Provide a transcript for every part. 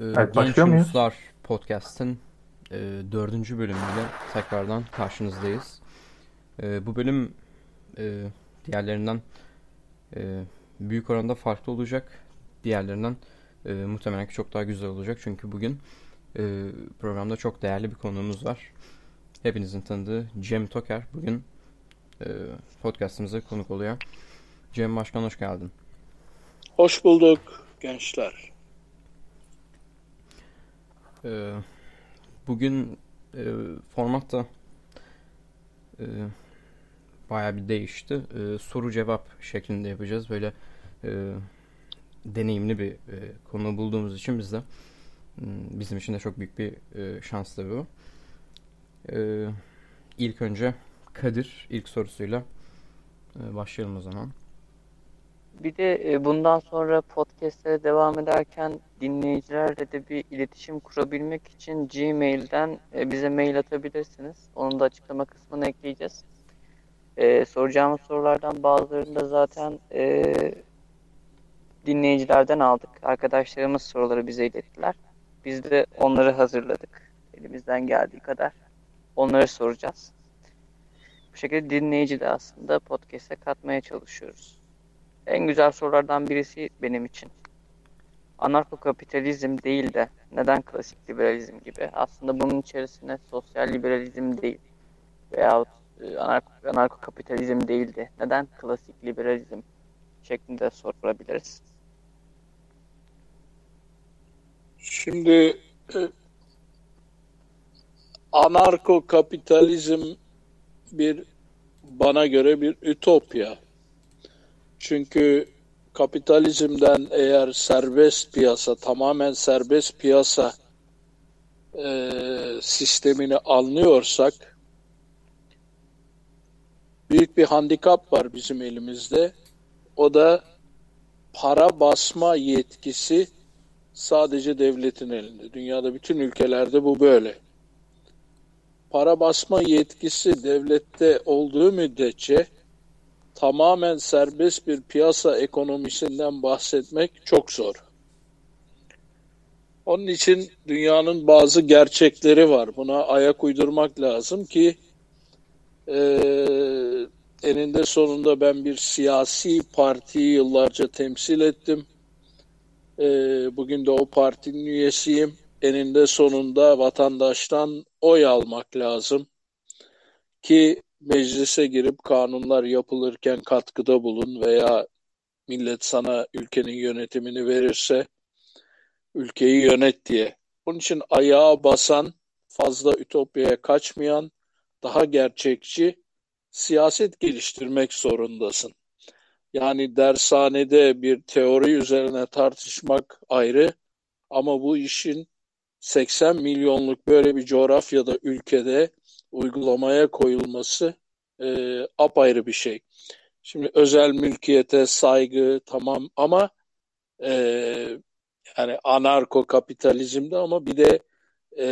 Evet, Genç? Uluslar Podcast'ın e, dördüncü bölümüyle tekrardan karşınızdayız. E, bu bölüm e, diğerlerinden e, büyük oranda farklı olacak. Diğerlerinden e, muhtemelen ki çok daha güzel olacak. Çünkü bugün e, programda çok değerli bir konuğumuz var. Hepinizin tanıdığı Cem Toker bugün e, podcastımıza konuk oluyor. Cem Başkan hoş geldin. Hoş bulduk gençler. Ee, bugün e, format da e, bayağı bir değişti. E, soru cevap şeklinde yapacağız. Böyle e, deneyimli bir e, konu bulduğumuz için biz de m, bizim için de çok büyük bir e, şans tabii bu. E, ilk önce Kadir ilk sorusuyla e, başlayalım o zaman. Bir de e, bundan sonra podcastlere devam ederken dinleyicilerle de bir iletişim kurabilmek için Gmail'den e, bize mail atabilirsiniz. Onu da açıklama kısmına ekleyeceğiz. E, soracağımız sorulardan bazılarını da zaten e, dinleyicilerden aldık. Arkadaşlarımız soruları bize ilettiler. Biz de onları hazırladık. Elimizden geldiği kadar onları soracağız. Bu şekilde dinleyici de aslında podcast'e katmaya çalışıyoruz. En güzel sorulardan birisi benim için. Anarko-kapitalizm değil de neden klasik liberalizm gibi? Aslında bunun içerisine sosyal liberalizm değil veyahut e, anarko- anarko-kapitalizm değil de neden klasik liberalizm şeklinde sorabiliriz. Şimdi e, anarko kapitalizm bir bana göre bir ütopya. Çünkü kapitalizmden eğer serbest piyasa, tamamen serbest piyasa e, sistemini anlıyorsak büyük bir handikap var bizim elimizde. O da para basma yetkisi sadece devletin elinde. Dünyada bütün ülkelerde bu böyle. Para basma yetkisi devlette olduğu müddetçe tamamen serbest bir piyasa ekonomisinden bahsetmek çok zor. Onun için dünyanın bazı gerçekleri var. Buna ayak uydurmak lazım ki e, eninde sonunda ben bir siyasi partiyi yıllarca temsil ettim. E, bugün de o partinin üyesiyim. Eninde sonunda vatandaştan oy almak lazım ki meclise girip kanunlar yapılırken katkıda bulun veya millet sana ülkenin yönetimini verirse ülkeyi yönet diye. Bunun için ayağa basan, fazla ütopyaya kaçmayan, daha gerçekçi siyaset geliştirmek zorundasın. Yani dershanede bir teori üzerine tartışmak ayrı ama bu işin 80 milyonluk böyle bir coğrafyada, ülkede uygulamaya koyulması e, apayrı bir şey. Şimdi özel mülkiyete saygı tamam ama e, yani anarko kapitalizmde ama bir de e,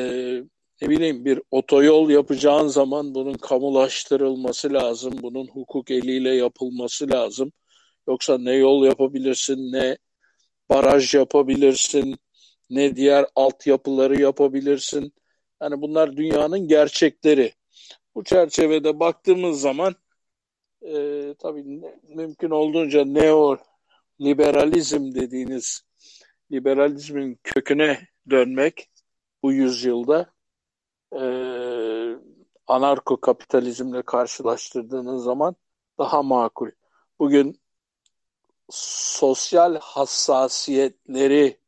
ne bileyim bir otoyol yapacağın zaman bunun kamulaştırılması lazım. Bunun hukuk eliyle yapılması lazım. Yoksa ne yol yapabilirsin ne baraj yapabilirsin ne diğer altyapıları yapabilirsin. Yani bunlar dünyanın gerçekleri. Bu çerçevede baktığımız zaman e, tabii mümkün olduğunca neo liberalizm dediğiniz liberalizmin köküne dönmek bu yüzyılda e, anarko kapitalizmle karşılaştırdığınız zaman daha makul. Bugün sosyal hassasiyetleri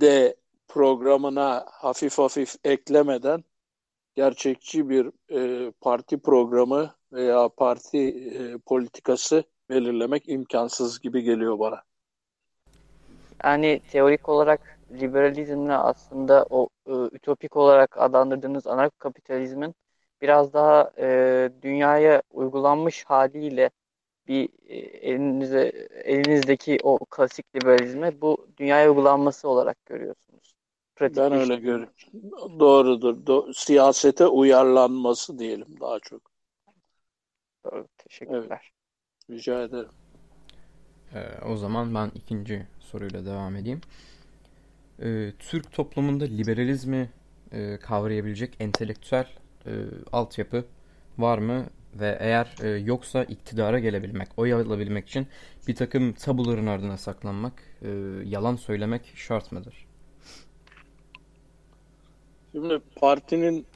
de programına hafif hafif eklemeden gerçekçi bir e, parti programı veya parti e, politikası belirlemek imkansız gibi geliyor bana. Yani teorik olarak liberalizmle aslında o e, ütopik olarak adlandırdığınız anarko-kapitalizmin biraz daha e, dünyaya uygulanmış haliyle bir e, elinize elinizdeki o klasik liberalizme bu dünyaya uygulanması olarak görüyorsunuz. Pratik Ben öyle görüyorum. Doğrudur. Do- siyasete uyarlanması diyelim daha çok. Doğru. Teşekkürler. Rica ederim. Ee, o zaman ben ikinci soruyla devam edeyim. e, Türk toplumunda liberalizmi e, kavrayabilecek entelektüel e, altyapı var mı? Ve eğer e, yoksa iktidara gelebilmek, oy alabilmek için bir takım tabuların ardına saklanmak, e, yalan söylemek şart mıdır? Şimdi partinin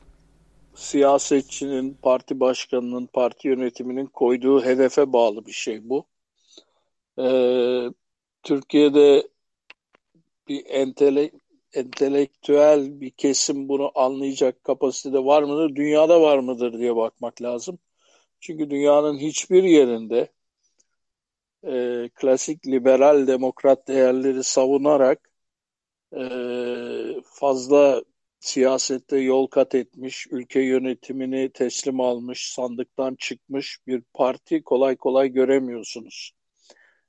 siyasetçinin, parti başkanının, parti yönetiminin koyduğu hedefe bağlı bir şey bu. Ee, Türkiye'de bir entele, entelektüel bir kesim bunu anlayacak kapasitede var mıdır, dünyada var mıdır diye bakmak lazım. Çünkü dünyanın hiçbir yerinde e, klasik liberal demokrat değerleri savunarak e, fazla siyasette yol kat etmiş, ülke yönetimini teslim almış, sandıktan çıkmış bir parti kolay kolay göremiyorsunuz.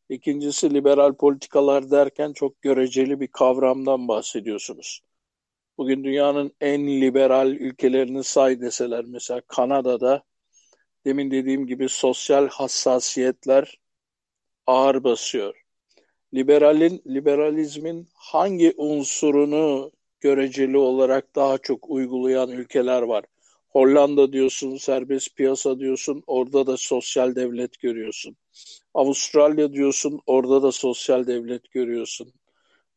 İkincisi liberal politikalar derken çok göreceli bir kavramdan bahsediyorsunuz. Bugün dünyanın en liberal ülkelerini say deseler mesela Kanada'da demin dediğim gibi sosyal hassasiyetler ağır basıyor. Liberalin, liberalizmin hangi unsurunu göreceli olarak daha çok uygulayan ülkeler var? Hollanda diyorsun, serbest piyasa diyorsun, orada da sosyal devlet görüyorsun. Avustralya diyorsun, orada da sosyal devlet görüyorsun.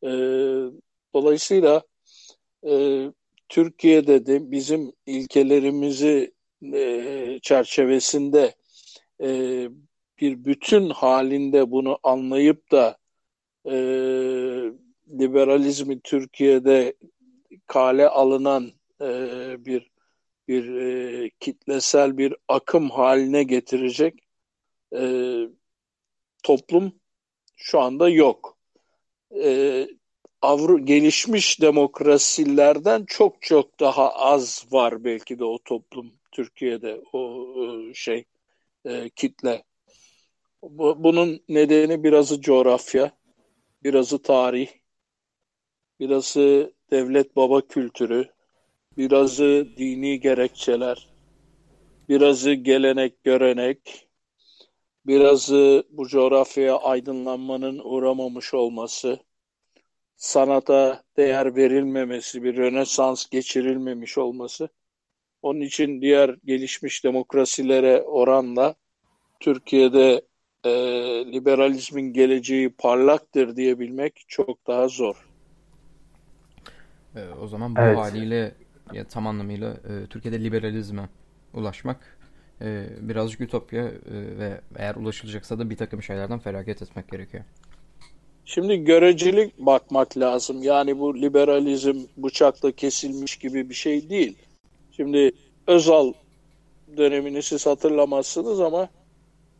Ee, dolayısıyla e, Türkiye'de de bizim ilkelerimizi e, çerçevesinde e, bir bütün halinde bunu anlayıp da e, liberalizmi Türkiye'de kale alınan e, bir bir e, kitlesel bir akım haline getirecek e, toplum şu anda yok. E, Avru gelişmiş demokrasilerden çok çok daha az var belki de o toplum Türkiye'de o e, şey e, kitle. Bu, bunun nedeni birazı coğrafya, birazı tarih, birazı devlet baba kültürü, birazı dini gerekçeler, birazı gelenek görenek, birazı bu coğrafyaya aydınlanmanın uğramamış olması, sanata değer verilmemesi, bir rönesans geçirilmemiş olması. Onun için diğer gelişmiş demokrasilere oranla Türkiye'de e, liberalizmin geleceği parlaktır diyebilmek çok daha zor. E, o zaman bu Evet. haliyle ya, tam anlamıyla e, Türkiye'de liberalizme ulaşmak e, birazcık ütopya e, ve eğer ulaşılacaksa da bir takım şeylerden feragat etmek gerekiyor. Şimdi görecelik bakmak lazım. Yani bu liberalizm bıçakla kesilmiş gibi bir şey değil. Şimdi Özal dönemini siz hatırlamazsınız ama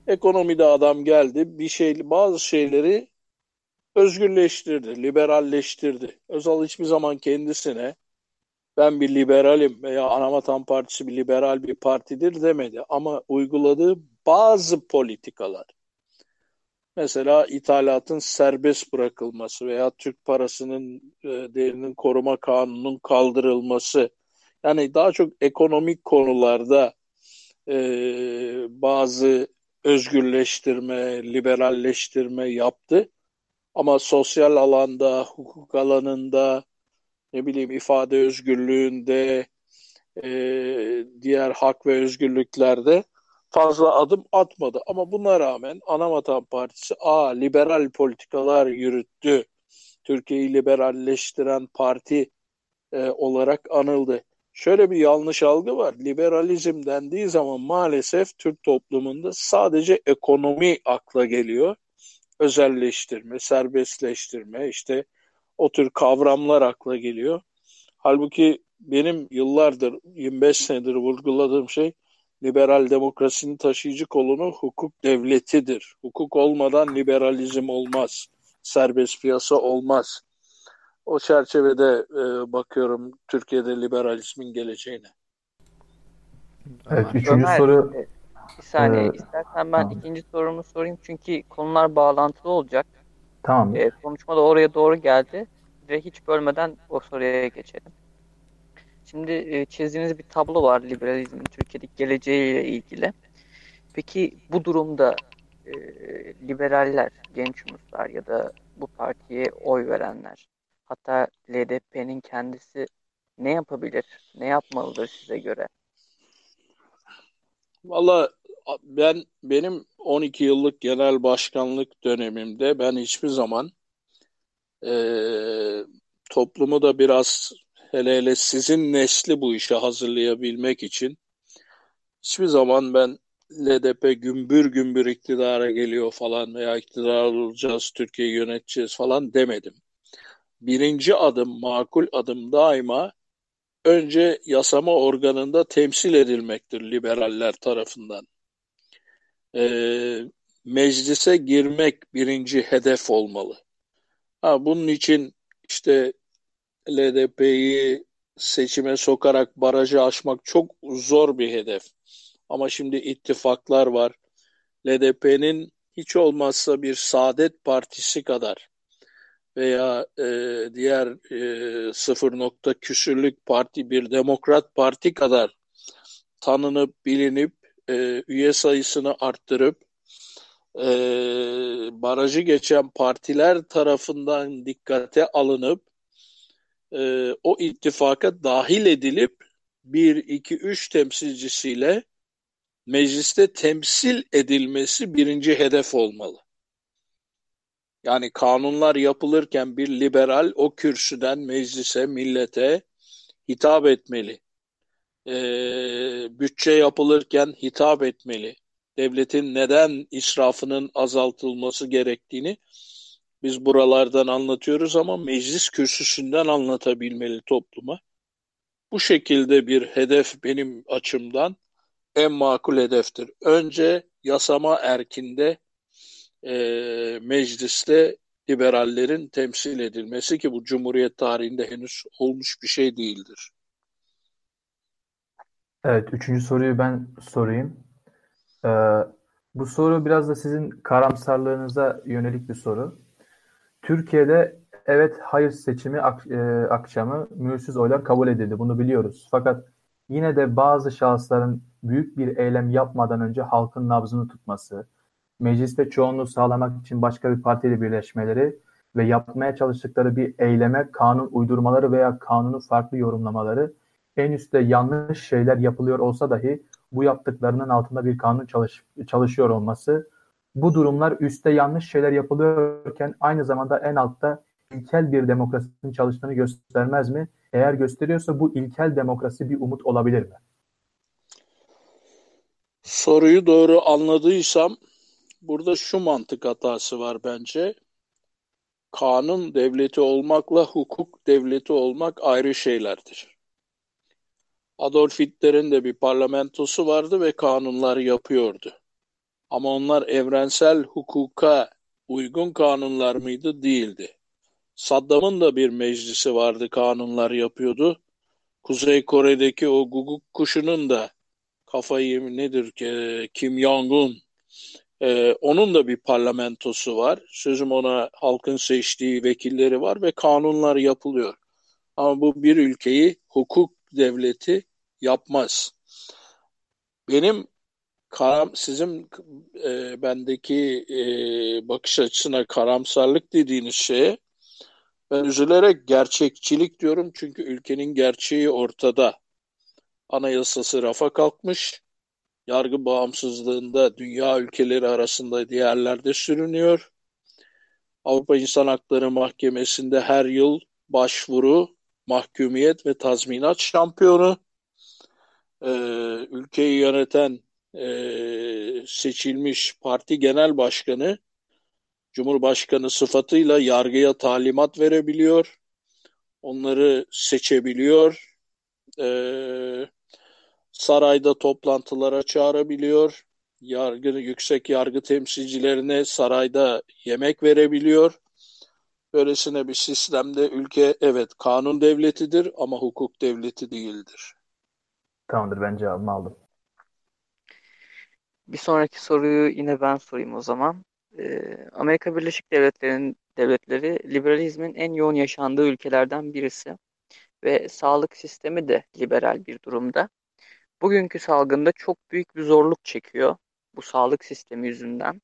ekonomide adam geldi, bir şey bazı şeyleri özgürleştirdi, liberalleştirdi. Özal hiçbir zaman kendisine ben bir liberalim veya Anavatan Partisi bir liberal bir partidir demedi ama uyguladığı bazı politikalar Mesela ithalatın serbest bırakılması veya Türk parasının e, değerinin koruma kanununun kaldırılması. Yani daha çok ekonomik konularda e, bazı özgürleştirme, liberalleştirme yaptı. Ama sosyal alanda, hukuk alanında, ne bileyim ifade özgürlüğünde, e, diğer hak ve özgürlüklerde fazla adım atmadı. Ama buna rağmen Anavatan Partisi A liberal politikalar yürüttü. Türkiye'yi liberalleştiren parti e, olarak anıldı. Şöyle bir yanlış algı var. Liberalizm dendiği zaman maalesef Türk toplumunda sadece ekonomi akla geliyor. Özelleştirme, serbestleştirme, işte o tür kavramlar akla geliyor. Halbuki benim yıllardır, 25 senedir vurguladığım şey liberal demokrasinin taşıyıcı kolunu hukuk devletidir. Hukuk olmadan liberalizm olmaz. Serbest piyasa olmaz. O çerçevede e, bakıyorum Türkiye'de liberalizmin geleceğine. Evet, üçüncü Ömer, soru e, bir saniye Ee, istersen ben tamam. ikinci sorumu sorayım çünkü konular bağlantılı olacak. tamam. E, konuşma da oraya doğru geldi ve hiç bölmeden o soruya geçelim. Şimdi e, çizdiğiniz bir tablo var liberalizmin Türkiye'deki geleceğiyle ilgili. Peki bu durumda e, liberaller, genç umutlar ya da bu partiye oy verenler Hatta LDP'nin kendisi ne yapabilir? Ne yapmalıdır size göre? Valla ben benim 12 yıllık genel başkanlık dönemimde ben hiçbir zaman e, toplumu da biraz hele hele sizin nesli bu işe hazırlayabilmek için hiçbir zaman ben LDP gümbür gümbür iktidara geliyor falan veya iktidar olacağız, Türkiye'yi yöneteceğiz falan demedim. Birinci adım, makul adım daima önce yasama organında temsil edilmektir liberaller tarafından. Ee, meclise girmek birinci hedef olmalı. Ha, bunun için işte LDP'yi seçime sokarak barajı aşmak çok zor bir hedef. Ama şimdi ittifaklar var. LDP'nin hiç olmazsa bir Saadet Partisi kadar veya e, diğer e, sıfır nokta küsürlük parti bir demokrat parti kadar tanınıp bilinip e, üye sayısını arttırıp e, barajı geçen partiler tarafından dikkate alınıp e, o ittifaka dahil edilip bir iki üç temsilcisiyle mecliste temsil edilmesi birinci hedef olmalı. Yani kanunlar yapılırken bir liberal o kürsüden meclise, millete hitap etmeli. Ee, bütçe yapılırken hitap etmeli. Devletin neden israfının azaltılması gerektiğini biz buralardan anlatıyoruz ama meclis kürsüsünden anlatabilmeli topluma. Bu şekilde bir hedef benim açımdan en makul hedeftir. Önce yasama erkinde e, mecliste liberallerin temsil edilmesi ki bu Cumhuriyet tarihinde henüz olmuş bir şey değildir. Evet, üçüncü soruyu ben sorayım. Ee, bu soru biraz da sizin karamsarlığınıza yönelik bir soru. Türkiye'de evet hayır seçimi ak e, akşamı mühürsüz oylar kabul edildi. Bunu biliyoruz. Fakat yine de bazı şahısların büyük bir eylem yapmadan önce halkın nabzını tutması, mecliste çoğunluğu sağlamak için başka bir partiyle birleşmeleri ve yapmaya çalıştıkları bir eyleme kanun uydurmaları veya kanunu farklı yorumlamaları en üstte yanlış şeyler yapılıyor olsa dahi bu yaptıklarının altında bir kanun çalış, çalışıyor olması bu durumlar üstte yanlış şeyler yapılıyorken aynı zamanda en altta ilkel bir demokrasinin çalıştığını göstermez mi? Eğer gösteriyorsa bu ilkel demokrasi bir umut olabilir mi? Soruyu doğru anladıysam burada şu mantık hatası var bence. Kanun devleti olmakla hukuk devleti olmak ayrı şeylerdir. Adolf Hitler'in de bir parlamentosu vardı ve kanunlar yapıyordu. Ama onlar evrensel hukuka uygun kanunlar mıydı? Değildi. Saddam'ın da bir meclisi vardı, kanunlar yapıyordu. Kuzey Kore'deki o guguk kuşunun da kafayı nedir ki Kim Jong-un ee, onun da bir parlamentosu var. Sözüm ona halkın seçtiği vekilleri var ve kanunlar yapılıyor. Ama bu bir ülkeyi hukuk devleti yapmaz. Benim karam, sizin e, bendeki e, bakış açısına karamsarlık dediğiniz şeye ben üzülerek gerçekçilik diyorum çünkü ülkenin gerçeği ortada. Anayasası rafa kalkmış, yargı bağımsızlığında dünya ülkeleri arasında diğerlerde sürünüyor. Avrupa İnsan Hakları Mahkemesi'nde her yıl başvuru, mahkumiyet ve tazminat şampiyonu. Ee, ülkeyi yöneten e, seçilmiş parti genel başkanı Cumhurbaşkanı sıfatıyla yargıya talimat verebiliyor. Onları seçebiliyor. Ee, sarayda toplantılara çağırabiliyor. Yargı, yüksek yargı temsilcilerine sarayda yemek verebiliyor. Böylesine bir sistemde ülke evet kanun devletidir ama hukuk devleti değildir. Tamamdır ben cevabımı aldım. Bir sonraki soruyu yine ben sorayım o zaman. Ee, Amerika Birleşik Devletleri'nin devletleri liberalizmin en yoğun yaşandığı ülkelerden birisi ve sağlık sistemi de liberal bir durumda. Bugünkü salgında çok büyük bir zorluk çekiyor bu sağlık sistemi yüzünden.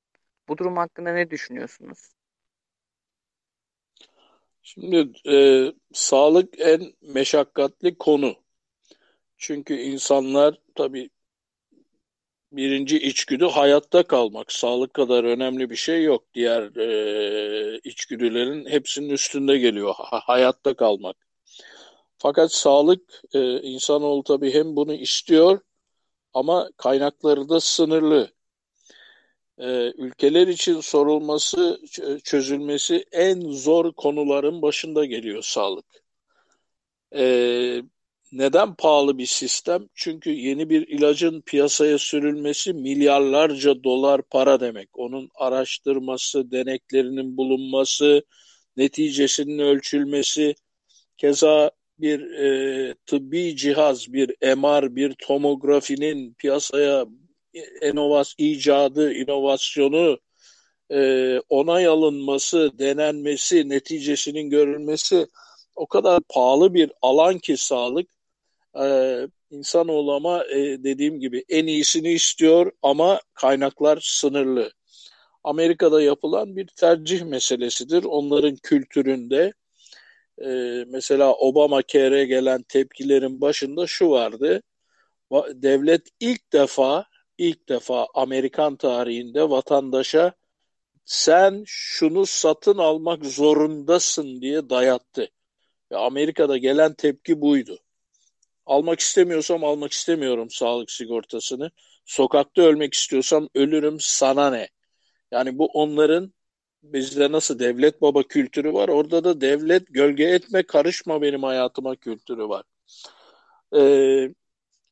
Bu durum hakkında ne düşünüyorsunuz? Şimdi e, sağlık en meşakkatli konu. Çünkü insanlar tabii birinci içgüdü hayatta kalmak. Sağlık kadar önemli bir şey yok. Diğer e, içgüdülerin hepsinin üstünde geliyor. Ha, hayatta kalmak. Fakat sağlık e, insanoğlu tabii hem bunu istiyor ama kaynakları da sınırlı. E, ülkeler için sorulması, çözülmesi en zor konuların başında geliyor sağlık. E, neden pahalı bir sistem? Çünkü yeni bir ilacın piyasaya sürülmesi milyarlarca dolar para demek. Onun araştırması, deneklerinin bulunması, neticesinin ölçülmesi, keza bir e, tıbbi cihaz, bir MR, bir tomografinin piyasaya inovas icadı, inovasyonu, e, onay alınması, denenmesi, neticesinin görülmesi o kadar pahalı bir alan ki sağlık e, insanoğlu ama e, dediğim gibi en iyisini istiyor ama kaynaklar sınırlı. Amerika'da yapılan bir tercih meselesidir. Onların kültüründe e, mesela Obama Care'e gelen tepkilerin başında şu vardı. Devlet ilk defa ilk defa Amerikan tarihinde vatandaşa sen şunu satın almak zorundasın diye dayattı. Ve Amerika'da gelen tepki buydu. Almak istemiyorsam almak istemiyorum sağlık sigortasını. Sokakta ölmek istiyorsam ölürüm sana ne? Yani bu onların bizde nasıl devlet baba kültürü var. Orada da devlet gölge etme karışma benim hayatıma kültürü var. Ee,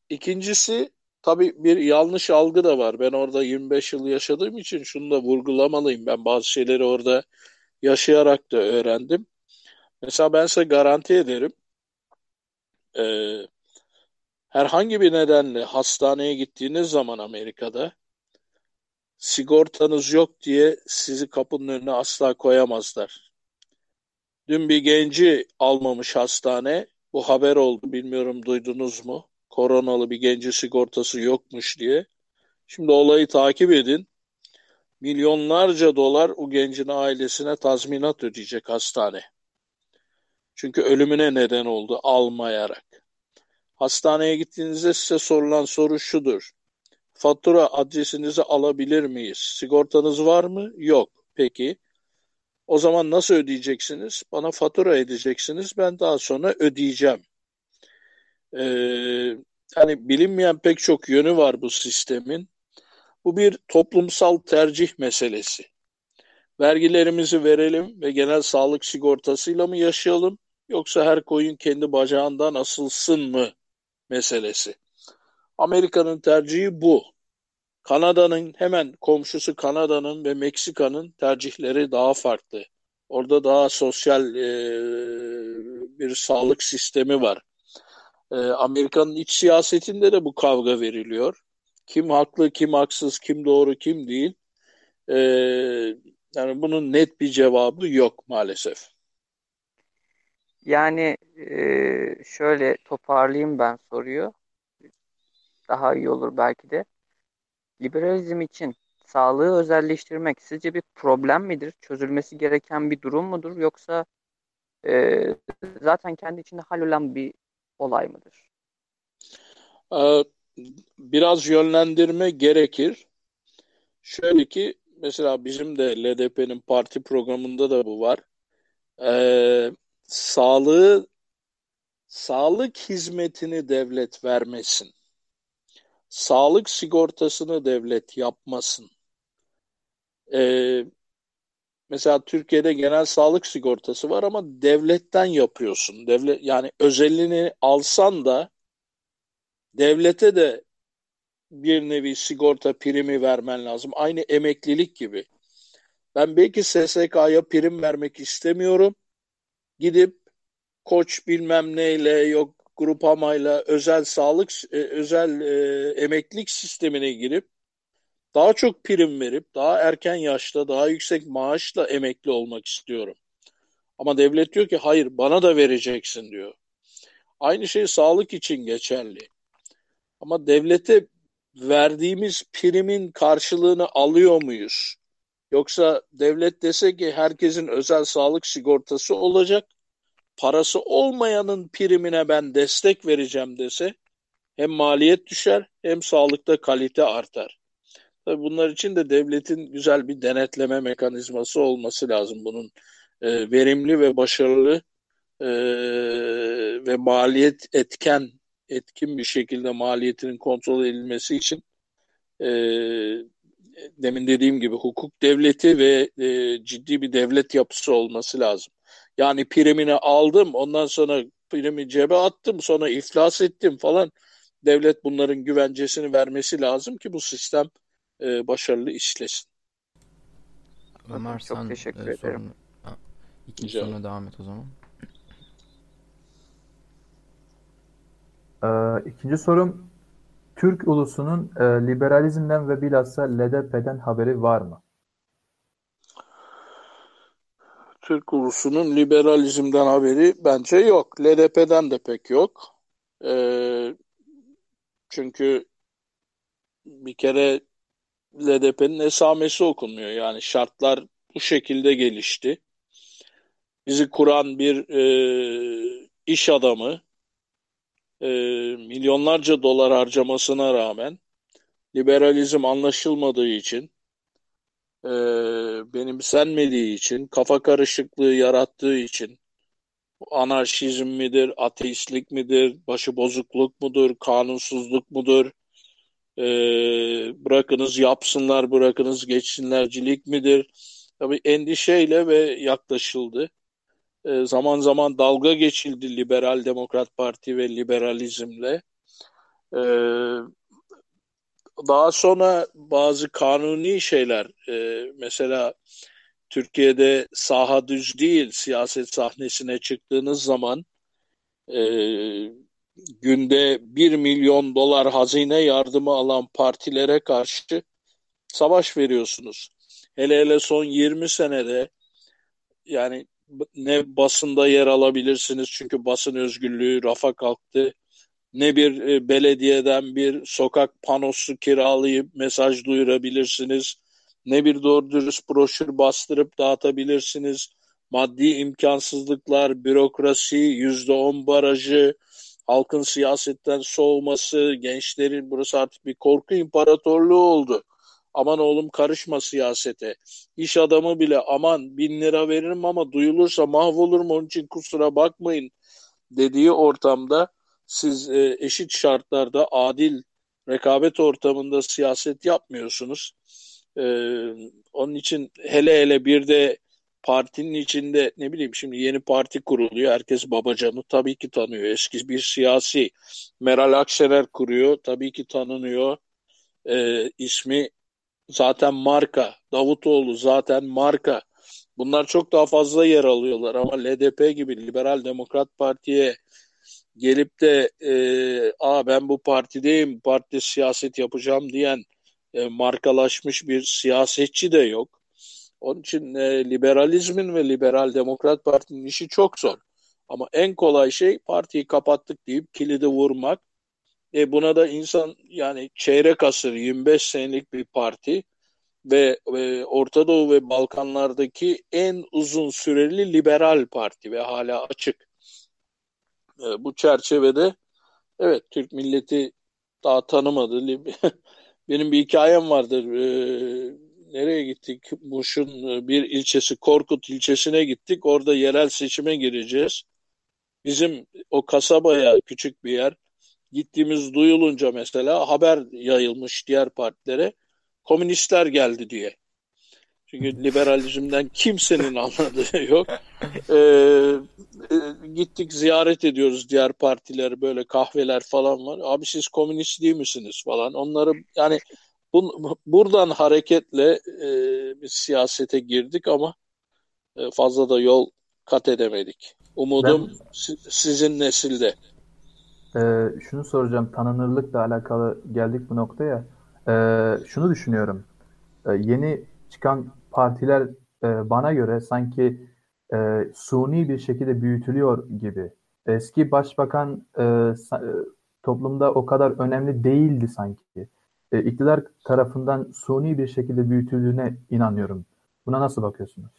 ikincisi tabii bir yanlış algı da var. Ben orada 25 yıl yaşadığım için şunu da vurgulamalıyım. Ben bazı şeyleri orada yaşayarak da öğrendim. Mesela ben size garanti ederim. Ee, herhangi bir nedenle hastaneye gittiğiniz zaman Amerika'da sigortanız yok diye sizi kapının önüne asla koyamazlar. Dün bir genci almamış hastane. Bu haber oldu. Bilmiyorum duydunuz mu? Koronalı bir genci sigortası yokmuş diye. Şimdi olayı takip edin. Milyonlarca dolar o gencin ailesine tazminat ödeyecek hastane. Çünkü ölümüne neden oldu almayarak. Hastaneye gittiğinizde size sorulan soru şudur. Fatura adresinizi alabilir miyiz? Sigortanız var mı? Yok. Peki. O zaman nasıl ödeyeceksiniz? Bana fatura edeceksiniz. Ben daha sonra ödeyeceğim. Ee, yani bilinmeyen pek çok yönü var bu sistemin. Bu bir toplumsal tercih meselesi. Vergilerimizi verelim ve genel sağlık sigortasıyla mı yaşayalım yoksa her koyun kendi bacağından asılsın mı meselesi. Amerika'nın tercihi bu. Kanada'nın hemen komşusu Kanada'nın ve Meksika'nın tercihleri daha farklı. Orada daha sosyal e, bir sağlık sistemi var. E, Amerika'nın iç siyasetinde de bu kavga veriliyor. Kim haklı, kim haksız, kim doğru, kim değil. E, yani bunun net bir cevabı yok maalesef. Yani e, şöyle toparlayayım ben soruyu. Daha iyi olur belki de. Liberalizm için sağlığı özelleştirmek sizce bir problem midir? Çözülmesi gereken bir durum mudur? Yoksa e, zaten kendi içinde hallolan bir olay mıdır? Ee, biraz yönlendirme gerekir. Şöyle ki mesela bizim de LDP'nin parti programında da bu var. Ee, sağlığı sağlık hizmetini devlet vermesin. Sağlık sigortasını devlet yapmasın. Ee, mesela Türkiye'de genel sağlık sigortası var ama devletten yapıyorsun. Devlet yani özelliğini alsan da devlete de bir nevi sigorta primi vermen lazım. Aynı emeklilik gibi. Ben belki SSK'ya prim vermek istemiyorum. Gidip koç bilmem neyle yok grupamayla özel sağlık e, özel e, emeklilik sistemine girip daha çok prim verip daha erken yaşta daha yüksek maaşla emekli olmak istiyorum. Ama devlet diyor ki hayır bana da vereceksin diyor. Aynı şey sağlık için geçerli. Ama devlete verdiğimiz primin karşılığını alıyor muyuz? Yoksa devlet dese ki herkesin özel sağlık sigortası olacak, parası olmayanın primine ben destek vereceğim dese hem maliyet düşer hem sağlıkta kalite artar. Tabii bunlar için de devletin güzel bir denetleme mekanizması olması lazım. Bunun e, verimli ve başarılı e, ve maliyet etken etkin bir şekilde maliyetinin kontrol edilmesi için e, demin dediğim gibi hukuk devleti ve e, ciddi bir devlet yapısı olması lazım. Yani primini aldım ondan sonra primi cebe attım sonra iflas ettim falan devlet bunların güvencesini vermesi lazım ki bu sistem e, başarılı işlesin. Ömer Çok sen teşekkür e, ederim. sorun, Ha, ikinci Rica soruna devam et o zaman. Ee, ikinci sorum Türk ulusunun e, liberalizmden ve bilhassa LDP'den haberi var mı? Türk ulusunun liberalizmden haberi bence yok. LDP'den de pek yok. Ee, çünkü bir kere LDP'nin esamesi okunmuyor. Yani şartlar bu şekilde gelişti. Bizi kuran bir e, iş adamı e, milyonlarca dolar harcamasına rağmen liberalizm anlaşılmadığı için e, benimsenmediği için, kafa karışıklığı yarattığı için anarşizm midir, ateistlik midir, başıbozukluk mudur, kanunsuzluk mudur, e, bırakınız yapsınlar, bırakınız geçsinlercilik midir? Tabii endişeyle ve yaklaşıldı. E, zaman zaman dalga geçildi Liberal Demokrat Parti ve liberalizmle. E, daha sonra bazı kanuni şeyler, e, mesela Türkiye'de saha düz değil, siyaset sahnesine çıktığınız zaman e, günde 1 milyon dolar hazine yardımı alan partilere karşı savaş veriyorsunuz. Hele hele son 20 senede yani ne basında yer alabilirsiniz çünkü basın özgürlüğü rafa kalktı. Ne bir e, belediyeden bir sokak panosu kiralayıp mesaj duyurabilirsiniz. Ne bir doğru dürüst broşür bastırıp dağıtabilirsiniz. Maddi imkansızlıklar, bürokrasi, yüzde on barajı, halkın siyasetten soğuması, gençlerin burası artık bir korku imparatorluğu oldu. Aman oğlum karışma siyasete. İş adamı bile aman bin lira veririm ama duyulursa mahvolurum onun için kusura bakmayın dediği ortamda siz e, eşit şartlarda adil rekabet ortamında siyaset yapmıyorsunuz. E, onun için hele hele bir de partinin içinde ne bileyim şimdi yeni parti kuruluyor. Herkes Babacan'ı tabii ki tanıyor. Eski bir siyasi Meral Akşener kuruyor. Tabii ki tanınıyor. E, ismi zaten marka. Davutoğlu zaten marka. Bunlar çok daha fazla yer alıyorlar ama LDP gibi Liberal Demokrat Parti'ye gelip de e, Aa, ben bu partideyim, partide siyaset yapacağım diyen e, markalaşmış bir siyasetçi de yok. Onun için e, liberalizmin ve Liberal Demokrat Parti'nin işi çok zor. Ama en kolay şey partiyi kapattık deyip kilidi vurmak. E, buna da insan yani çeyrek asır 25 senelik bir parti ve e, Orta Doğu ve Balkanlardaki en uzun süreli liberal parti ve hala açık. E, bu çerçevede evet Türk milleti daha tanımadı. Benim bir hikayem vardır. E, nereye gittik? Muş'un e, bir ilçesi Korkut ilçesine gittik. Orada yerel seçime gireceğiz. Bizim o kasabaya küçük bir yer. Gittiğimiz duyulunca mesela haber yayılmış diğer partilere. Komünistler geldi diye. Çünkü liberalizmden kimsenin anladığı yok. Ee, e, gittik ziyaret ediyoruz diğer partileri böyle kahveler falan var. Abi siz komünist değil misiniz falan. Onları yani bu, buradan hareketle e, biz siyasete girdik ama e, fazla da yol kat edemedik. Umudum Ben- si- sizin nesilde. Ee, şunu soracağım tanınırlıkla alakalı geldik bu noktaya. Ee, şunu düşünüyorum. Ee, yeni çıkan partiler e, bana göre sanki e, suni bir şekilde büyütülüyor gibi. Eski başbakan e, e, toplumda o kadar önemli değildi sanki. E, iktidar tarafından suni bir şekilde büyütüldüğüne inanıyorum. Buna nasıl bakıyorsunuz?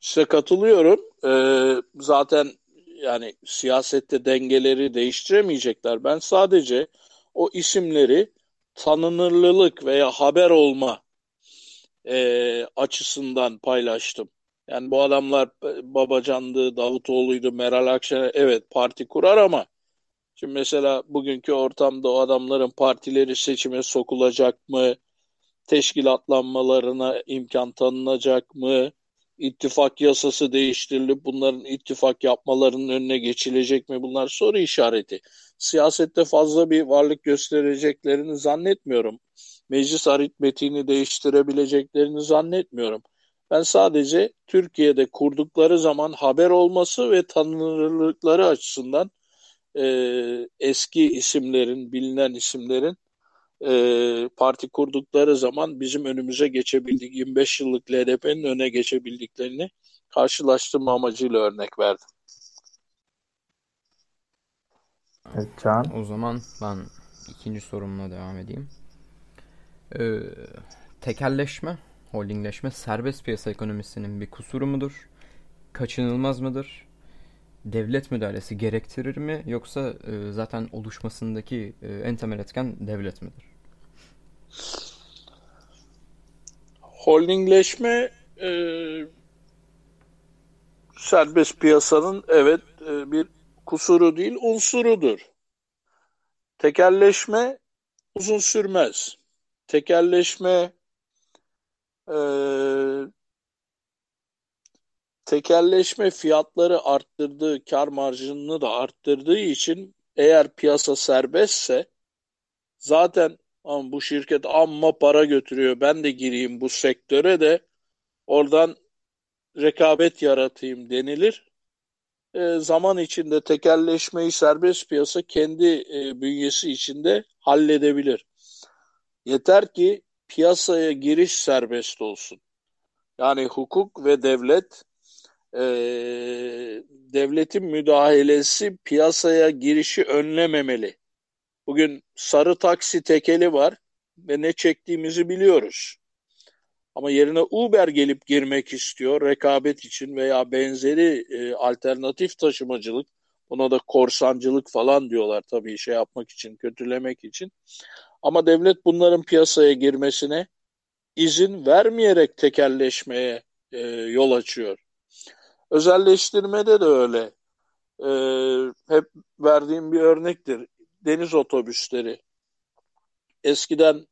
Size katılıyorum. Ee, zaten yani siyasette dengeleri değiştiremeyecekler. Ben sadece o isimleri tanınırlılık veya haber olma e, açısından paylaştım. Yani bu adamlar Babacan'dı, Davutoğlu'ydu, Meral Akşener evet parti kurar ama şimdi mesela bugünkü ortamda o adamların partileri seçime sokulacak mı? Teşkilatlanmalarına imkan tanınacak mı? İttifak yasası değiştirilip bunların ittifak yapmalarının önüne geçilecek mi? Bunlar soru işareti. Siyasette fazla bir varlık göstereceklerini zannetmiyorum. Meclis aritmetiğini değiştirebileceklerini zannetmiyorum. Ben sadece Türkiye'de kurdukları zaman haber olması ve tanınırlıkları açısından e, eski isimlerin, bilinen isimlerin e, parti kurdukları zaman bizim önümüze geçebildik. 25 yıllık LDP'nin öne geçebildiklerini karşılaştırma amacıyla örnek verdim. Evet Can. O zaman ben ikinci sorumla devam edeyim. Ee, tekelleşme, holdingleşme serbest piyasa ekonomisinin bir kusuru mudur? Kaçınılmaz mıdır? Devlet müdahalesi gerektirir mi yoksa e, zaten oluşmasındaki e, en temel etken devlet midir? Holdingleşme e, serbest piyasanın evet e, bir kusuru değil unsurudur. Tekelleşme uzun sürmez. Tekelleşme e, tekelleşme fiyatları arttırdığı, kar marjını da arttırdığı için eğer piyasa serbestse zaten bu şirket amma para götürüyor ben de gireyim bu sektöre de oradan rekabet yaratayım denilir. E, zaman içinde tekelleşmeyi serbest piyasa kendi e, bünyesi içinde halledebilir. Yeter ki piyasaya giriş serbest olsun. Yani hukuk ve devlet e, devletin müdahalesi piyasaya girişi önlememeli. Bugün sarı taksi tekeli var ve ne çektiğimizi biliyoruz. Ama yerine Uber gelip girmek istiyor rekabet için veya benzeri e, alternatif taşımacılık. Buna da korsancılık falan diyorlar tabii şey yapmak için, kötülemek için. Ama devlet bunların piyasaya girmesine izin vermeyerek tekelleşmeye e, yol açıyor. Özelleştirmede de öyle. E, hep verdiğim bir örnektir. Deniz otobüsleri. Eskiden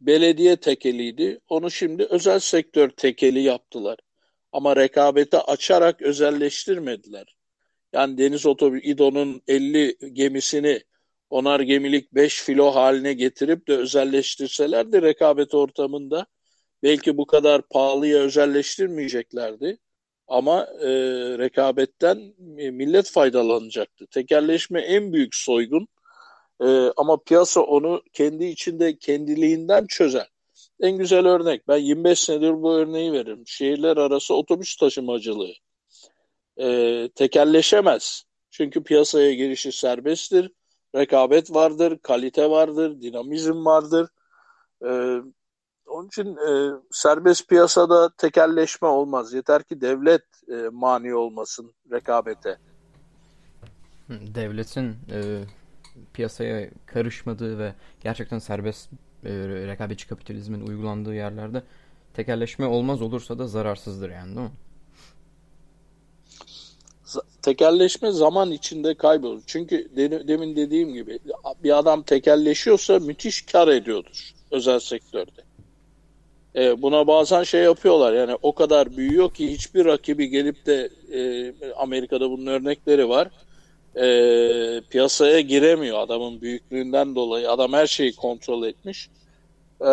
belediye tekeliydi. Onu şimdi özel sektör tekeli yaptılar. Ama rekabete açarak özelleştirmediler. Yani deniz otobüs İDO'nun 50 gemisini onar gemilik 5 filo haline getirip de özelleştirselerdi rekabet ortamında belki bu kadar pahalıya özelleştirmeyeceklerdi. Ama e, rekabetten millet faydalanacaktı. Tekerleşme en büyük soygun e, ama piyasa onu kendi içinde kendiliğinden çözer. En güzel örnek ben 25 senedir bu örneği veririm. Şehirler arası otobüs taşımacılığı. E, tekelleşemez. Çünkü piyasaya girişi serbesttir rekabet vardır, kalite vardır, dinamizm vardır. E, onun için e, serbest piyasada tekelleşme olmaz. Yeter ki devlet e, mani olmasın rekabete. Devletin e, piyasaya karışmadığı ve gerçekten serbest e, rekabetçi kapitalizmin uygulandığı yerlerde tekelleşme olmaz olursa da zararsızdır yani değil mi? Tekelleşme zaman içinde kaybolur. Çünkü demin dediğim gibi bir adam tekelleşiyorsa müthiş kar ediyordur özel sektörde. E, buna bazen şey yapıyorlar yani o kadar büyüyor ki hiçbir rakibi gelip de e, Amerika'da bunun örnekleri var. E, piyasaya giremiyor adamın büyüklüğünden dolayı. Adam her şeyi kontrol etmiş. E,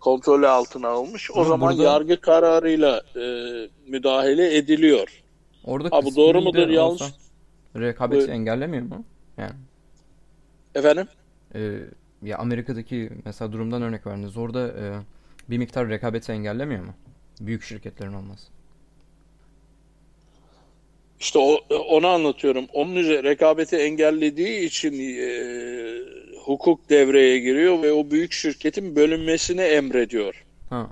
kontrolü altına almış. O Ama zaman burada... yargı kararıyla e, müdahale ediliyor. Orada ha, bu doğru mudur yanlış? Rekabeti Buyur. engellemiyor mu? Yani. Efendim? Ee, ya Amerika'daki mesela durumdan örnek verdiniz. Orada e, bir miktar rekabeti engellemiyor mu? Büyük şirketlerin olması. İşte o, onu anlatıyorum. Onun üzerine rekabeti engellediği için e, hukuk devreye giriyor ve o büyük şirketin bölünmesini emrediyor. Ha.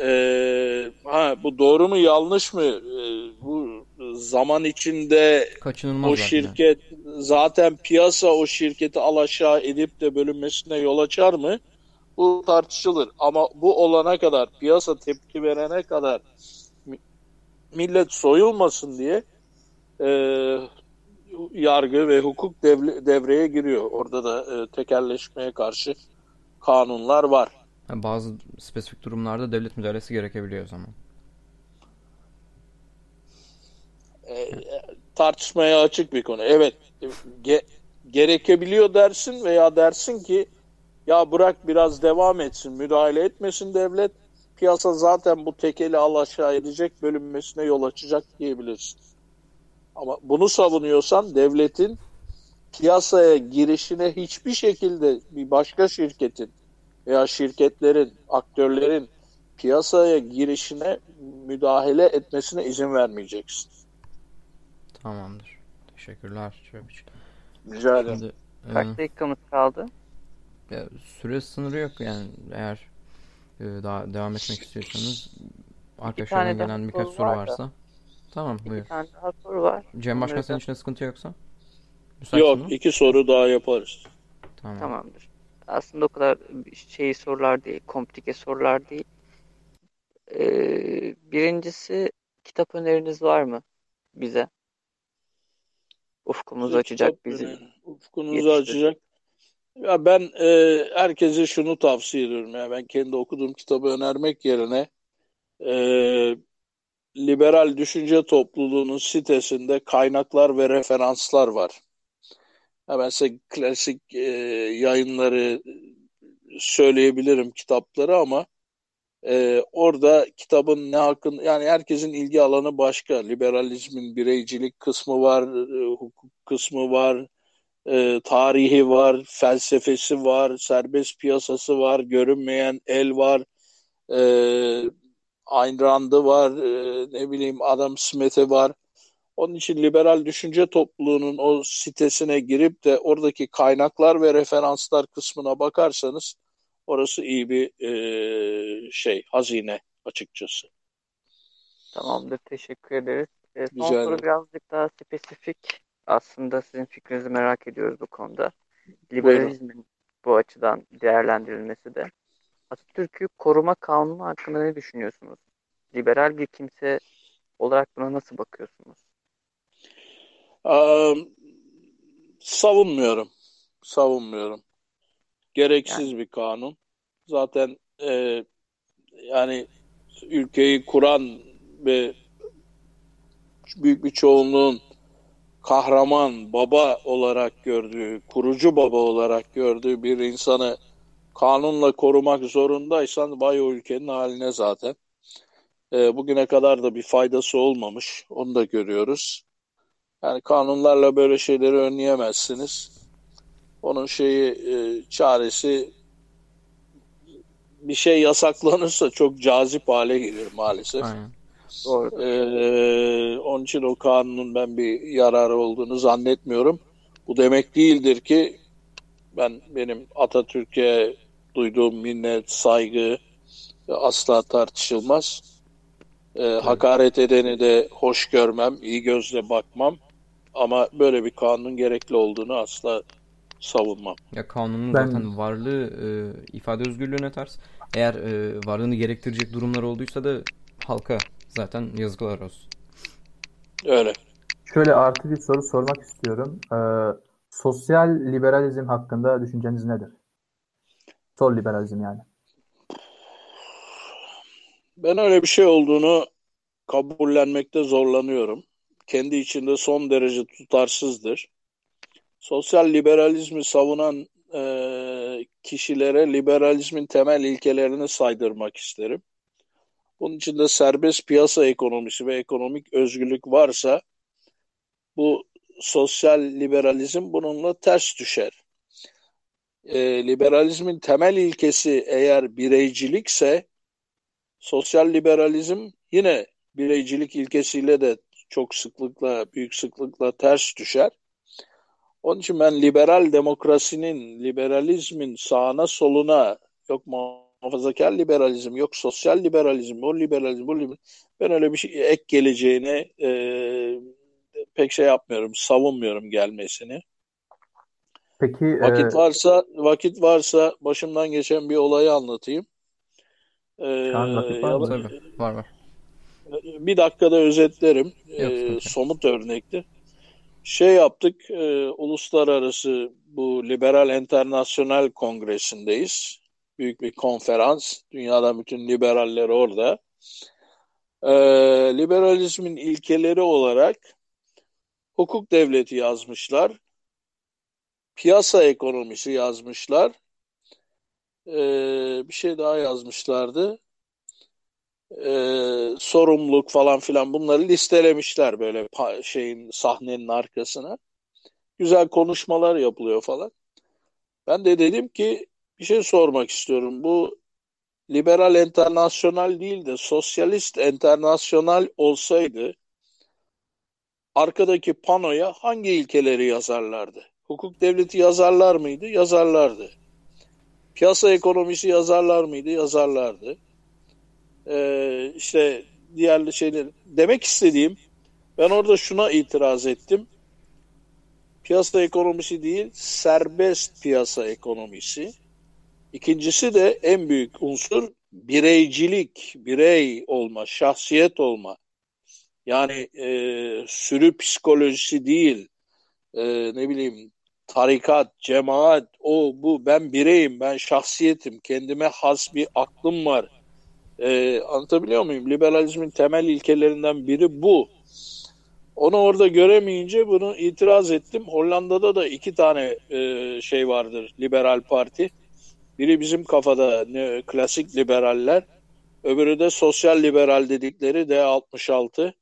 E, ha, bu doğru mu yanlış mı? E, bu zaman içinde Kaçınılmaz o şirket zaten piyasa o şirketi alaşağı edip de bölünmesine yol açar mı? Bu tartışılır. Ama bu olana kadar, piyasa tepki verene kadar mi- millet soyulmasın diye e, yargı ve hukuk devle- devreye giriyor. Orada da e, tekelleşmeye karşı kanunlar var. Bazı spesifik durumlarda devlet müdahalesi gerekebiliyor o zaman. E, tartışmaya açık bir konu. Evet, e, ge- gerekebiliyor dersin veya dersin ki ya bırak biraz devam etsin, müdahale etmesin devlet. Piyasa zaten bu tekeli alaşağı edecek, bölünmesine yol açacak diyebilirsin. Ama bunu savunuyorsan devletin piyasaya girişine hiçbir şekilde bir başka şirketin veya şirketlerin, aktörlerin piyasaya girişine müdahale etmesine izin vermeyeceksin. Tamamdır. Teşekkürler Çöpüç. Rica ederim. Şimdi e, Kaç dakikamız kaldı? ya, süre sınırı yok yani eğer e, daha devam etmek istiyorsanız arkadaşlardan daha gelen birkaç soru soru var da. varsa tamam Bir buyur. tane daha soru var. Cem Başkan senin için sıkıntı yoksa? Müsaitsin Yok, mi? iki soru daha yaparız. Tamam. Tamamdır. Aslında o kadar şey sorular değil, komplike sorular değil. Ee, birincisi kitap öneriniz var mı bize? Ufkumuzu açacak bizi. Yetiştirecek. açacak. Ya ben e, herkese şunu tavsiye ediyorum. Ya ben kendi okuduğum kitabı önermek yerine e, Liberal Düşünce Topluluğu'nun sitesinde kaynaklar ve referanslar var. Ya ben size klasik e, yayınları söyleyebilirim kitapları ama e, orada kitabın ne hakkın yani herkesin ilgi alanı başka. Liberalizmin bireycilik kısmı var, e, hukuk kısmı var, e, tarihi var, felsefesi var, serbest piyasası var, görünmeyen el var, e, Ayn Rand'ı var, e, ne bileyim Adam Smith'i var. Onun için liberal düşünce topluluğunun o sitesine girip de oradaki kaynaklar ve referanslar kısmına bakarsanız orası iyi bir e, şey, hazine açıkçası. Tamamdır, teşekkür ederiz. Ee, son Rica soru birazcık daha spesifik. Aslında sizin fikrinizi merak ediyoruz bu konuda. Liberalizmin bu açıdan değerlendirilmesi de. Atatürk'ü koruma kanunu hakkında ne düşünüyorsunuz? Liberal bir kimse olarak buna nasıl bakıyorsunuz? Savunmuyorum. Savunmuyorum. Gereksiz bir kanun. Zaten e, yani ülkeyi kuran ve büyük bir çoğunluğun kahraman baba olarak gördüğü, kurucu baba olarak gördüğü bir insanı kanunla korumak zorundaysan vay o ülkenin haline zaten. E, bugüne kadar da bir faydası olmamış. Onu da görüyoruz. Yani kanunlarla böyle şeyleri önleyemezsiniz. Onun şeyi e, çaresi bir şey yasaklanırsa çok cazip hale gelir maalesef. Aynen. Doğru. Ee, onun için o kanunun ben bir yararı olduğunu zannetmiyorum. Bu demek değildir ki ben benim Atatürk'e duyduğum minnet, saygı asla tartışılmaz. Ee, hakaret edeni de hoş görmem, iyi gözle bakmam. Ama böyle bir kanun gerekli olduğunu asla savunmam. Ya kanunun Ben- zaten varlığı e, ifade özgürlüğüne ters. Eğer e, varlığını gerektirecek durumlar olduysa da halka zaten yazıklar olsun. Öyle. Şöyle artı bir soru sormak istiyorum. Ee, sosyal liberalizm hakkında düşünceniz nedir? Sol liberalizm yani. Ben öyle bir şey olduğunu kabullenmekte zorlanıyorum. Kendi içinde son derece tutarsızdır. Sosyal liberalizmi savunan e, kişilere liberalizmin temel ilkelerini saydırmak isterim. Bunun içinde serbest piyasa ekonomisi ve ekonomik özgürlük varsa bu sosyal liberalizm bununla ters düşer. E, liberalizmin temel ilkesi eğer bireycilikse sosyal liberalizm yine bireycilik ilkesiyle de çok sıklıkla, büyük sıklıkla ters düşer. Onun için ben liberal demokrasinin, liberalizmin sağına soluna, yok muhafazakar liberalizm, yok sosyal liberalizm, o liberalizm, bu liberalizm. Ben öyle bir şey ek geleceğine e, pek şey yapmıyorum, savunmuyorum gelmesini. Peki Vakit e, varsa vakit varsa başımdan geçen bir olayı anlatayım. Ee, an vakit var mı? Tabii var var. Bir dakikada özetlerim. Yok. somut örnekti. Şey yaptık, e, uluslararası bu Liberal Internasyonel Kongresi'ndeyiz. Büyük bir konferans. Dünyadan bütün liberaller orada. Ee, liberalizmin ilkeleri olarak hukuk devleti yazmışlar. Piyasa ekonomisi yazmışlar. Ee, bir şey daha yazmışlardı. Ee, sorumluluk falan filan bunları listelemişler böyle şeyin sahnenin arkasına. Güzel konuşmalar yapılıyor falan. Ben de dedim ki bir şey sormak istiyorum. Bu liberal internasyonal değil de sosyalist internasyonal olsaydı arkadaki panoya hangi ilkeleri yazarlardı? Hukuk devleti yazarlar mıydı? Yazarlardı. Piyasa ekonomisi yazarlar mıydı? Yazarlardı. Ee, işte diğer şeyler. Demek istediğim ben orada şuna itiraz ettim. Piyasa ekonomisi değil, serbest piyasa ekonomisi. İkincisi de en büyük unsur bireycilik, birey olma, şahsiyet olma. Yani e, sürü psikolojisi değil, e, ne bileyim tarikat, cemaat, o bu ben bireyim, ben şahsiyetim, kendime has bir aklım var. E, anlatabiliyor muyum? Liberalizmin temel ilkelerinden biri bu. Onu orada göremeyince bunu itiraz ettim. Hollanda'da da iki tane e, şey vardır, liberal parti. Biri bizim kafada ne, klasik liberaller, öbürü de sosyal liberal dedikleri D66.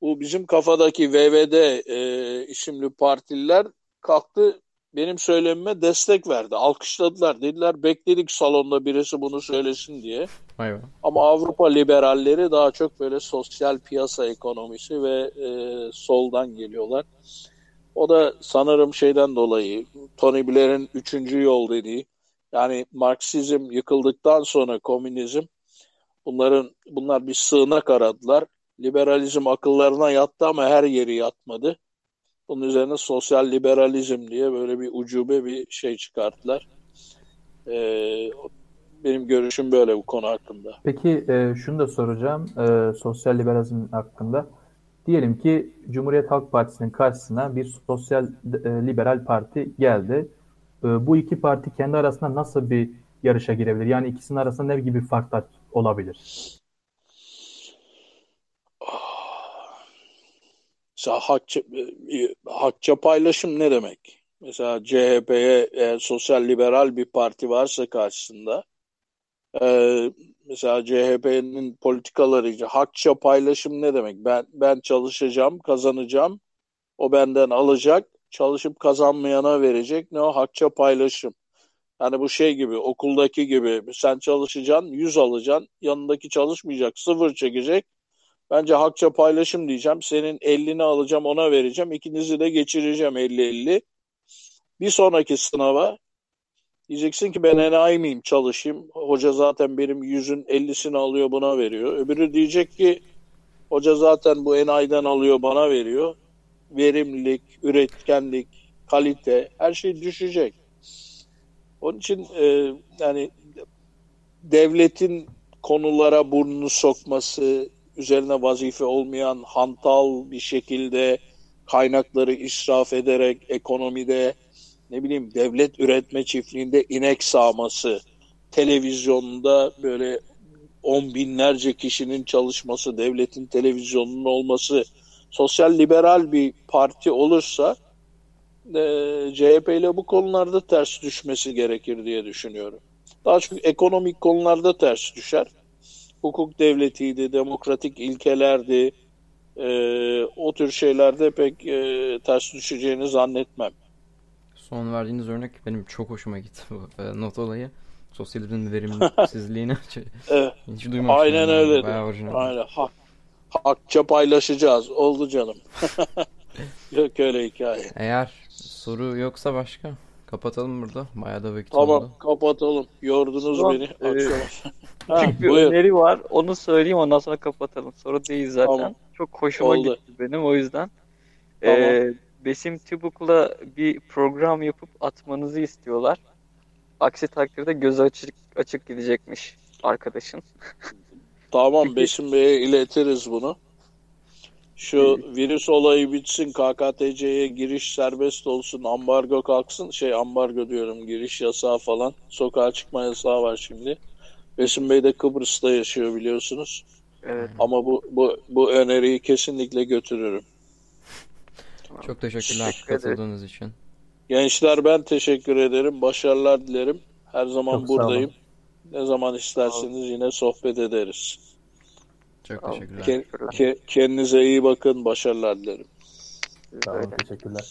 Bu bizim kafadaki VVD e, isimli partililer kalktı benim söylemime destek verdi. Alkışladılar. Dediler bekledik salonda birisi bunu söylesin diye. Be. Ama Avrupa liberalleri daha çok böyle sosyal piyasa ekonomisi ve e, soldan geliyorlar. O da sanırım şeyden dolayı Tony Blair'in üçüncü yol dediği yani Marksizm yıkıldıktan sonra komünizm bunların bunlar bir sığınak aradılar. Liberalizm akıllarına yattı ama her yeri yatmadı. Bunun üzerine sosyal liberalizm diye böyle bir ucube bir şey çıkarttılar. Ee, benim görüşüm böyle bu konu hakkında. peki e, şunu da soracağım e, sosyal liberalizm hakkında. Diyelim ki Cumhuriyet Halk Partisi'nin karşısına bir sosyal e, liberal parti geldi. E, bu iki parti kendi arasında nasıl bir yarışa girebilir? Yani ikisinin arasında ne gibi farklar olabilir? Mesela hakça, e, hakça paylaşım ne demek? Mesela CHP'ye eğer sosyal liberal bir parti varsa karşısında e, mesela CHP'nin politikaları hakça paylaşım ne demek? Ben ben çalışacağım, kazanacağım. O benden alacak, çalışıp kazanmayana verecek. Ne o hakça paylaşım. Yani bu şey gibi okuldaki gibi sen çalışacaksın, 100 alacaksın. Yanındaki çalışmayacak, sıfır çekecek. Bence hakça paylaşım diyeceğim. Senin 50'ni alacağım ona vereceğim. İkinizi de geçireceğim 50-50. Bir sonraki sınava diyeceksin ki ben enayi miyim çalışayım. Hoca zaten benim 100'ün 50'sini alıyor buna veriyor. Öbürü diyecek ki hoca zaten bu enayiden alıyor bana veriyor. Verimlilik, üretkenlik, kalite her şey düşecek. Onun için e, yani devletin konulara burnunu sokması, üzerine vazife olmayan hantal bir şekilde kaynakları israf ederek ekonomide ne bileyim devlet üretme çiftliğinde inek sağması, televizyonda böyle on binlerce kişinin çalışması, devletin televizyonunun olması, sosyal liberal bir parti olursa e, CHP ile bu konularda ters düşmesi gerekir diye düşünüyorum. Daha çok ekonomik konularda ters düşer hukuk devletiydi, demokratik ilkelerdi. E, o tür şeylerde pek e, ters düşeceğini zannetmem. Son verdiğiniz örnek benim çok hoşuma gitti bu e, not olayı. Sosyalizmin verimsizliğini Evet, hiç duymamıştım. aynen öyle. Aynen. Ha, hakça paylaşacağız. Oldu canım. Yok öyle hikaye. Eğer soru yoksa başka Kapatalım burada. Bayağı da vakit Tamam oldu. kapatalım. Yordunuz Tamam, beni. e, Akşam. ha, Küçük bir buyur. öneri var. Onu söyleyeyim ondan sonra kapatalım. Soru değil zaten. Tamam. Çok hoşuma Oldu. gitti benim o yüzden. Tamam. Ee, Besim Tübük'le bir program yapıp atmanızı istiyorlar. Aksi takdirde gözü açık açık gidecekmiş arkadaşın. Tamam Peki. Besim Bey'e iletiriz bunu. Şu virüs olayı bitsin, KKTC'ye giriş serbest olsun, ambargo kalksın. Şey ambargo diyorum, giriş yasağı falan. Sokağa çıkma yasağı var şimdi. Besim Bey de Kıbrıs'ta yaşıyor biliyorsunuz. Evet. Ama bu bu bu öneriyi kesinlikle götürürüm. Çok teşekkürler Teşekkür katıldığınız için. Gençler ben teşekkür ederim. Başarılar dilerim. Her zaman Çok buradayım. Ne zaman isterseniz yine sohbet ederiz. Çok teşekkürler. Ke- ke- kendinize iyi bakın. Başarılar dilerim. Siz Sağ olun, öyle. teşekkürler.